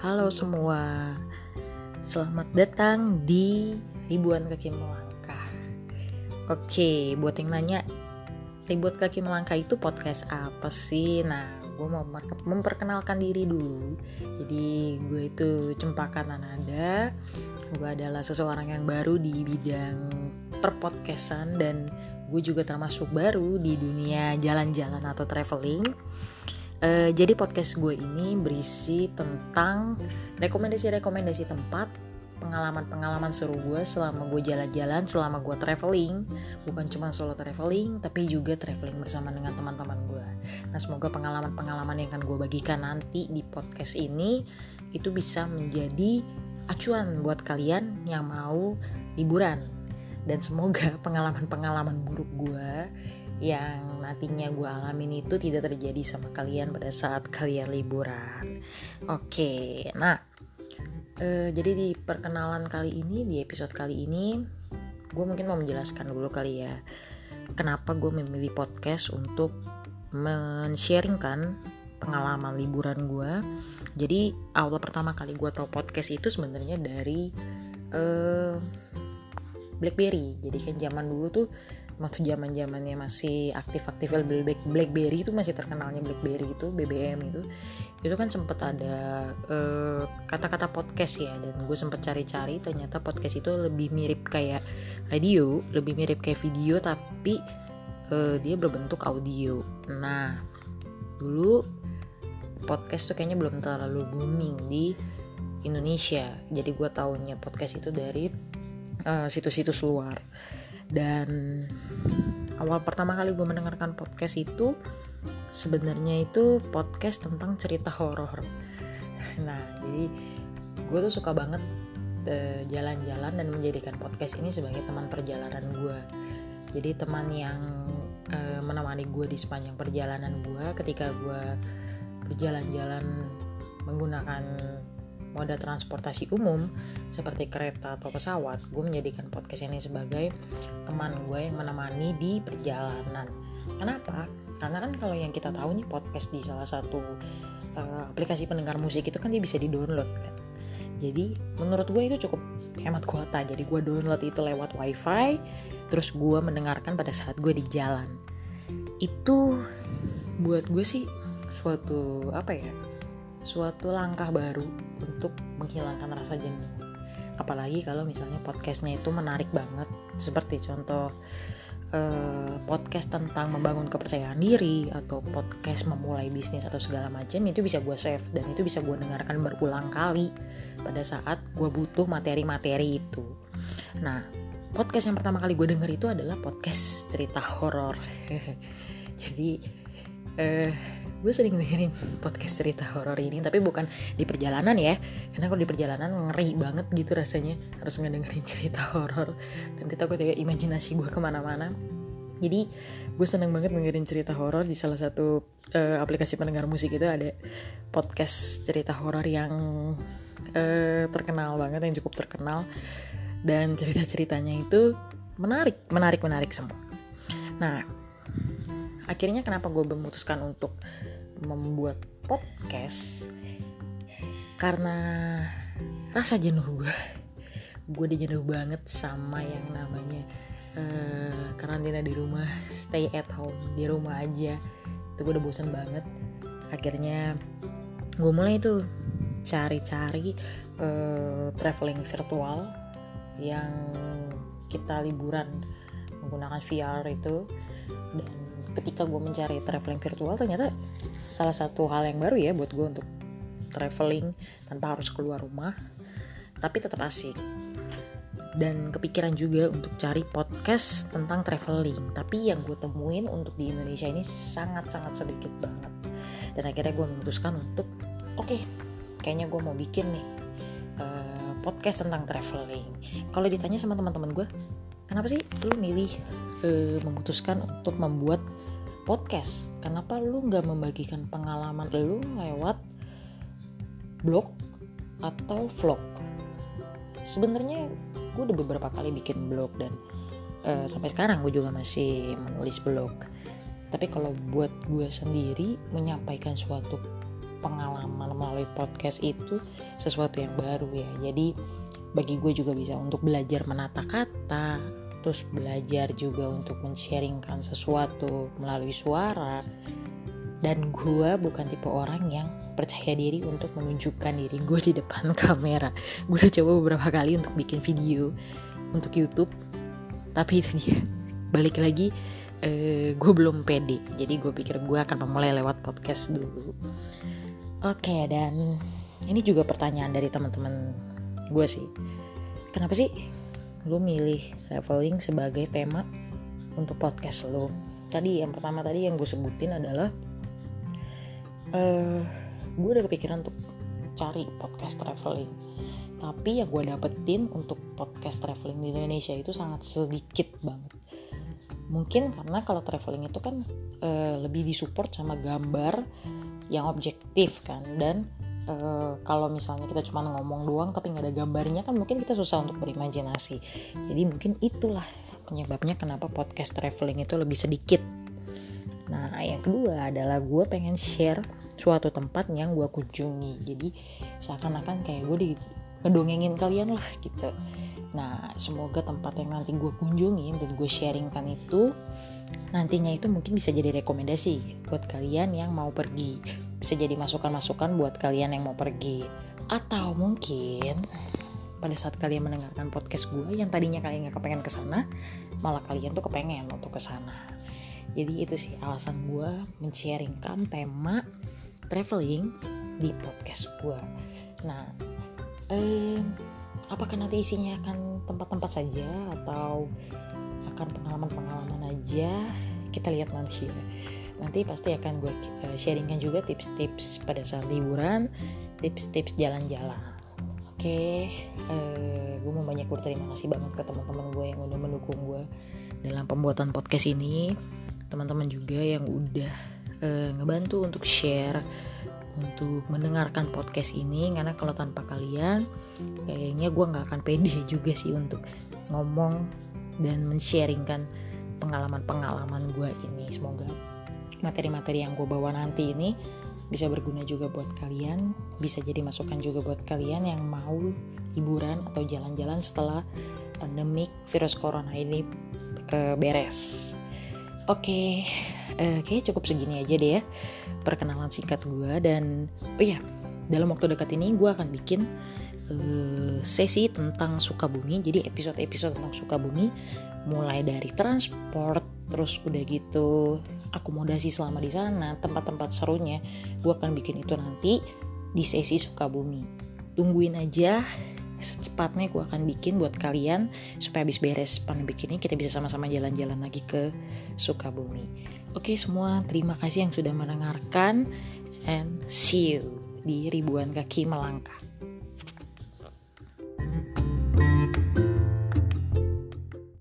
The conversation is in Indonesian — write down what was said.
Halo semua, selamat datang di Ribuan Kaki Melangkah. Oke, buat yang nanya, Ribuan Kaki Melangkah itu podcast apa sih? Nah, gue mau memperkenalkan diri dulu. Jadi, gue itu Cempaka Nanada. Gue adalah seseorang yang baru di bidang perpodcastan dan gue juga termasuk baru di dunia jalan-jalan atau traveling Uh, jadi podcast gue ini berisi tentang rekomendasi-rekomendasi tempat, pengalaman-pengalaman seru gue selama gue jalan-jalan, selama gue traveling, bukan cuma solo traveling, tapi juga traveling bersama dengan teman-teman gue. Nah semoga pengalaman-pengalaman yang akan gue bagikan nanti di podcast ini itu bisa menjadi acuan buat kalian yang mau liburan dan semoga pengalaman-pengalaman buruk gue yang nantinya gue alamin itu tidak terjadi sama kalian pada saat kalian liburan. Oke, nah uh, jadi di perkenalan kali ini di episode kali ini gue mungkin mau menjelaskan dulu kali ya kenapa gue memilih podcast untuk men-sharingkan pengalaman liburan gue. Jadi awal pertama kali gue tau podcast itu sebenarnya dari uh, BlackBerry. Jadi kan zaman dulu tuh waktu zaman zamannya masih aktif-aktif BlackBerry itu masih terkenalnya BlackBerry itu BBM itu. Itu kan sempet ada eh, kata-kata podcast ya dan gue sempet cari-cari ternyata podcast itu lebih mirip kayak radio lebih mirip kayak video tapi uh, dia berbentuk audio. Nah dulu podcast tuh kayaknya belum terlalu booming di Indonesia. Jadi gue tahunya podcast itu dari uh, situs-situs luar dan awal pertama kali gue mendengarkan podcast itu sebenarnya itu podcast tentang cerita horor. Nah jadi gue tuh suka banget eh, jalan-jalan dan menjadikan podcast ini sebagai teman perjalanan gue jadi teman yang uh, menemani gue di sepanjang perjalanan gue ketika gue berjalan-jalan menggunakan moda transportasi umum seperti kereta atau pesawat, gue menjadikan podcast ini sebagai teman gue yang menemani di perjalanan. Kenapa? Karena kan kalau yang kita tahu nih podcast di salah satu uh, aplikasi pendengar musik itu kan dia bisa di-download kan. Jadi menurut gue itu cukup hemat kuota. Jadi gue download itu lewat wifi, terus gue mendengarkan pada saat gue di jalan. Itu buat gue sih suatu apa ya? suatu langkah baru menghilangkan rasa jenuh. Apalagi kalau misalnya podcastnya itu menarik banget, seperti contoh eh, podcast tentang membangun kepercayaan diri atau podcast memulai bisnis atau segala macam itu bisa gue save dan itu bisa gue dengarkan berulang kali pada saat gue butuh materi-materi itu. Nah, podcast yang pertama kali gue denger itu adalah podcast cerita horor. Jadi eh, gue sering dengerin podcast cerita horor ini tapi bukan di perjalanan ya. Karena kalau di perjalanan ngeri banget gitu rasanya harus ngedengerin cerita horor. Nanti takut ya imajinasi gue ke mana-mana. Jadi gue seneng banget dengerin cerita horor di salah satu uh, aplikasi pendengar musik itu ada podcast cerita horor yang uh, terkenal banget yang cukup terkenal. Dan cerita-ceritanya itu menarik menarik menarik semua. Nah akhirnya kenapa gue memutuskan untuk membuat podcast karena rasa jenuh gue gue udah jenuh banget sama yang namanya uh, karantina di rumah stay at home di rumah aja. Itu gue udah bosan banget. Akhirnya gue mulai tuh cari-cari uh, traveling virtual yang kita liburan menggunakan VR itu. Dan ketika gue mencari traveling virtual ternyata salah satu hal yang baru ya buat gue untuk traveling tanpa harus keluar rumah tapi tetap asik. Dan kepikiran juga untuk cari podcast tentang traveling tapi yang gue temuin untuk di Indonesia ini sangat-sangat sedikit banget. Dan akhirnya gue memutuskan untuk oke okay, kayaknya gue mau bikin nih uh, podcast tentang traveling. Kalau ditanya sama teman-teman gue kenapa sih lu milih uh, memutuskan untuk membuat podcast? Kenapa lu nggak membagikan pengalaman lu lewat blog atau vlog? Sebenarnya gue udah beberapa kali bikin blog dan uh, sampai sekarang gue juga masih menulis blog. Tapi kalau buat gue sendiri menyampaikan suatu pengalaman melalui podcast itu sesuatu yang baru ya. Jadi bagi gue juga bisa untuk belajar menata kata terus belajar juga untuk men-sharingkan sesuatu melalui suara. Dan gue bukan tipe orang yang percaya diri untuk menunjukkan diri gue di depan kamera. Gue udah coba beberapa kali untuk bikin video untuk YouTube tapi itu dia. Balik lagi uh, gue belum pede. Jadi gue pikir gue akan memulai lewat podcast dulu. Oke dan ini juga pertanyaan dari teman-teman gue sih. Kenapa sih lu milih traveling sebagai tema untuk podcast lo tadi yang pertama tadi yang gue sebutin adalah uh, gue udah kepikiran untuk cari podcast traveling. Tapi yang gue dapetin untuk podcast traveling di Indonesia itu sangat sedikit banget. Mungkin karena kalau traveling itu kan uh, lebih disupport sama gambar yang objektif kan dan Eh, kalau misalnya kita cuma ngomong doang tapi nggak ada gambarnya kan mungkin kita susah untuk berimajinasi. Jadi mungkin itulah penyebabnya kenapa podcast traveling itu lebih sedikit. Nah yang kedua adalah gue pengen share suatu tempat yang gue kunjungi. Jadi seakan-akan kayak gue di ngedongengin kalian lah gitu nah semoga tempat yang nanti gue kunjungin dan gue sharingkan itu nantinya itu mungkin bisa jadi rekomendasi buat kalian yang mau pergi. Bisa jadi masukan-masukan buat kalian yang mau pergi. Atau mungkin pada saat kalian mendengarkan podcast gue yang tadinya kalian nggak kepengen ke sana malah kalian tuh kepengen untuk ke sana jadi itu sih alasan gue men-sharingkan tema traveling di podcast gue nah eh, apakah nanti isinya akan tempat-tempat saja atau akan pengalaman-pengalaman aja? Kita lihat nanti ya. Nanti pasti akan gue uh, sharingkan juga tips-tips pada saat liburan tips-tips jalan-jalan. Oke okay, uh, eh, gue mau banyak berterima kasih banget ke teman-teman gue yang udah mendukung gue dalam pembuatan podcast ini. Teman-teman juga yang udah uh, ngebantu untuk share untuk mendengarkan podcast ini karena kalau tanpa kalian kayaknya gue nggak akan pede juga sih untuk ngomong dan men-sharingkan pengalaman-pengalaman gue ini semoga materi-materi yang gue bawa nanti ini bisa berguna juga buat kalian, bisa jadi masukan juga buat kalian yang mau liburan atau jalan-jalan setelah pandemik virus corona ini uh, beres. Oke, okay, uh, kayaknya cukup segini aja deh ya perkenalan singkat gue dan oh iya dalam waktu dekat ini gue akan bikin uh, sesi tentang Sukabumi. Jadi episode-episode tentang Sukabumi mulai dari transport, terus udah gitu akomodasi selama di sana, tempat-tempat serunya, gue akan bikin itu nanti di sesi Sukabumi. Tungguin aja, secepatnya gue akan bikin buat kalian supaya habis beres pandemi ini kita bisa sama-sama jalan-jalan lagi ke Sukabumi. Oke semua, terima kasih yang sudah mendengarkan and see you di ribuan kaki melangkah.